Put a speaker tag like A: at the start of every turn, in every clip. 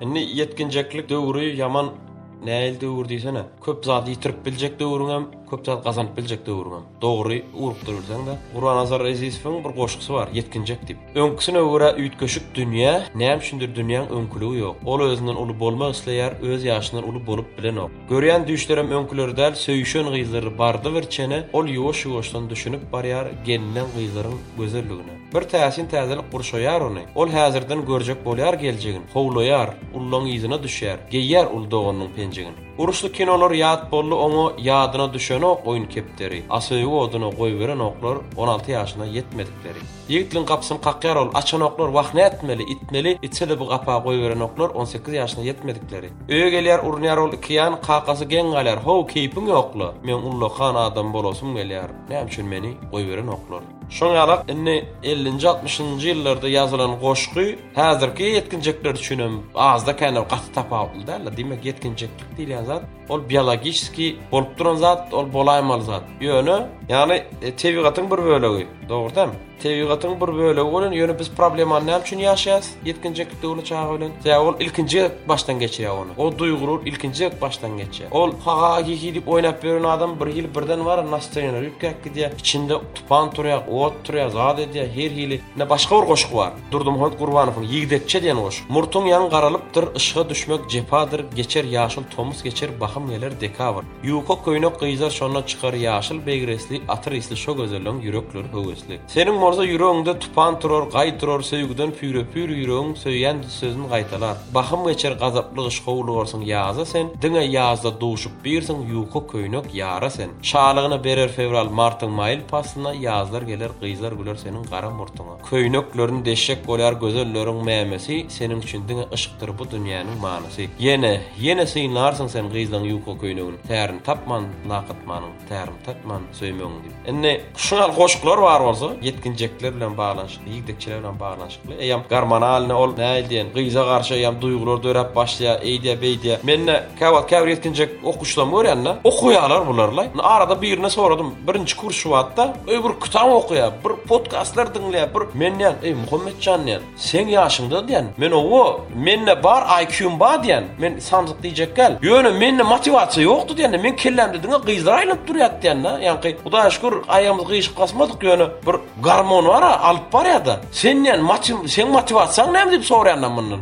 A: Indi ýetginjeklik döwri ýaman näil döwür diýsene. Köp zat ýitirip biljek döwrüňem, köp zat gazanyp biljek döwrüňem. Dogry urupdyrylsaň-da, Gurbannazar Ezizowyň bir goşgusy bar, Ýetginjek diýip. Öňküsine görä üýtgeşik dünýä, näme üçindir dünýäň öňküligi ýok. Ol özünden uly bolmak isleýär, öz ýaşyndan uly bolup bilenok. Görýän düýşlerem öňküleri däl, söýüşen gyzlary bardy bir çene, ol ýuwaş-ýuwaşdan düşünip barýar gelnen gyzlaryň gözelligine. Bir täsin täzelik gurşaýar ony. Ol häzirden görjek bolýar geljegin, Howlaýar, ullaň yzyna düşýär, Geýýär uly doganynyň penjegin. Uruşly kinolar ýat boldy oňa, Ýadyna düşenok oýun kepderi, A söýgi oduna goýberenoklar On alty ýaşyna ýetmedikleri. Ýigitligiň gapysyny kakýar ol, Açanoklar, wah nätmeli, itmeli, Itse-de bu gapa goýberenoklar On sekiz ýaşyna ýetmedikleri. Öýe gelýär urunýar ol iki ýan, Kakasy geň galýar, How, keýpiň ýok-la? Meň ullakan adam bolasym gelýär, Näme üçin meni goýberenoklar? Şoň ýalak indi ellinji altmyşynjy ýyllarda ýazylan goşgy häzirki ýetginjekler üçin hem azda kände gaty tapawutly däldir. Diýmek ýetginjeklik diýilýän zat ol biologiski bolup duran zat, ol bolaýmaly zat. Ýöne ýagny e, tebigatyň bir bölegi, dogrudan. Tebigatyň bir bölegi bolan ýöne biz problemany näme üçin ýaşaýas? Ýetginjeklik döwrüni çaga bilen sebäbi ol ilkinji gezek başdan geçirýär ony. O duýgular ilkinji gezek başdan geçýär. Ol ha-ha hi-hi diýip oýnap ýören adam bir hili birden bar nastrýeniýa üýtgäp gidýär. Içinde tupan turýar, ot turýar, zat edýär, her hili. Ine başga bir goşgy bar. Durdymuhammet Gurbanowyň Ýigdekçe diýen goşgy. Murtuň ýaň garalypdyr, yşga düşmek jepadyr, geçer ýaşyl tomus geçer, bahym geler dekabr. Ýuka köýnek gyzlar şonda çykar, ýaşyl begresli, atyr isli şo gözelleň ýürekleri höwesli. Seniň bolsa ýüregiňde tupan turar Gaý turar söýgüden püre-pür ýüregiň Söýýän sözün gaýtalar Bahym geçer gazaply gyş Howlugarsyň ýaza sen Diňe ýazda duşup birsiň Ýuka köýnek ýara sen Şalygyna berer fewral Martyň maýyl paslyna Ýazlar geler gyzlar güler Seniň gara murtuňa Köýneklerini deşjek bolýar Gözelleriň mämesi Seniň üçin diňe yşkdyr Bu dünýäniň manysy Ýene, ýene synlarsyň sen Gyzlaň ýuka köýnegin Tärini tapman, nakytmanyň Tärini tatman, söýmegiň. Indi şu ýaly goşgular bar bolsa, ýetginjekler bilen baglanyşykly, ýigdekçeler bilen baglanyşykly. Eýýäm gormonalny ol näil diýen, gyza garşy eýýäm duýgular döräp başlaýar, eýdýär, beýdýär. Mende käwagt käbir ýetginjek okuwçylarymy görýän-de, okaýarlar bular-laý. Indi arada birine soradym, birinji kurs şu wagtda, öý bir kitap okaýar, bir podkastlar diňleýär, bir men diýýän, eý Muhammet jan diýýän, Seň ýaşyňda diýen, men owo, mende bar IQ-ym bar diýen, men samsyk diýjek däl. Ýöne mende motiwasiýa ýokdy diýende, meň kellämde diňe gyzlar aýlanyp durýardy diýen-dä. Ýaňky, Hudaýa şükür, aýagymyzy gyýşyp basmadyk, ýöne bir garmon bar-a, alyp barýa-da. Sen diýen, motiw, seň motiwasiýaň näme diýip soraýandam mundan.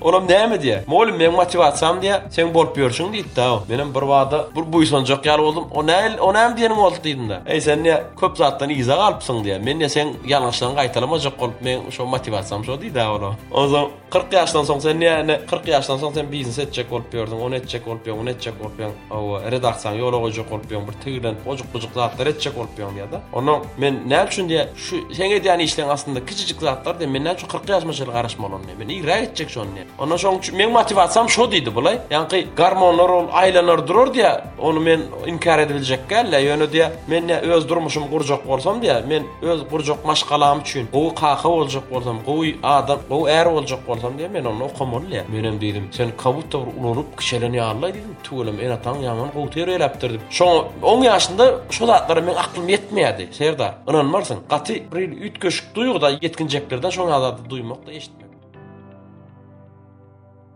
A: Olam näme diýýär? Mugallym meň motiwasiýam diýýär, seň bolup ýörşüň diýipdi-ow. Menem birbada bir buýsanjak ýaly boldum. O näl, o näme diýeniň boldy diýdim-de. Eý, sen diýýär, köp zatdan yza galypsyň diýýär. Men diýýär, seň ýalňyşlaryňy gaýtalamajak bolup, meň şo motiwasiýam şo diýdi-ow olam. Onsoň kyrk ýaşdan soň sen diýýär, indi kyrk ýaşdan soň sen biznes etjek bolup ýördüň, ony etjek bolup ýöň, muny etjek bolup ýöň, hawa, redaksiýaňy ýola goýjak bolup ýöň, bir tigirlenip ojuk-bujuk zatlar etjek bolup ýöň diýýär-de. Onnoň men näme üçin diýýär, şu seň edýän işleriň aslynda kiçijik zatlar diýýär, men näme üçin kyrk ýaşyma çenli garaşmalyn? Men nirä etjek şony? Onda şoň üçin meň motiwasiýam şo diýdi bulaý. Ýaňky gormonlar ol aýlanar durar diýä, ony men inkär edip biljek däl-le, ýöne diýä, men diýä öz durmuşymy gurjak bolsam diýä, men öz gurjak maşgalam üçin gowy kaka boljak bolsam, gowy adam, gowy är boljak bolsam diýä, men onda okamaly diýä. Menem diýdim, sen kabutta bir ulalyp, kişelen ýaly-laý diýdim. Tüweleme ene-ataň ýaman gowy terbiýeläpdir diýip. Şoňa on ýaşynda şo zatlara meň aklym ýetmeýärdi, Serdar. Ynanmarsyň, gaty bir üýtgeşik duýgy-da ýetginjeklerden şoňa zady duýmak-da, eşitmek.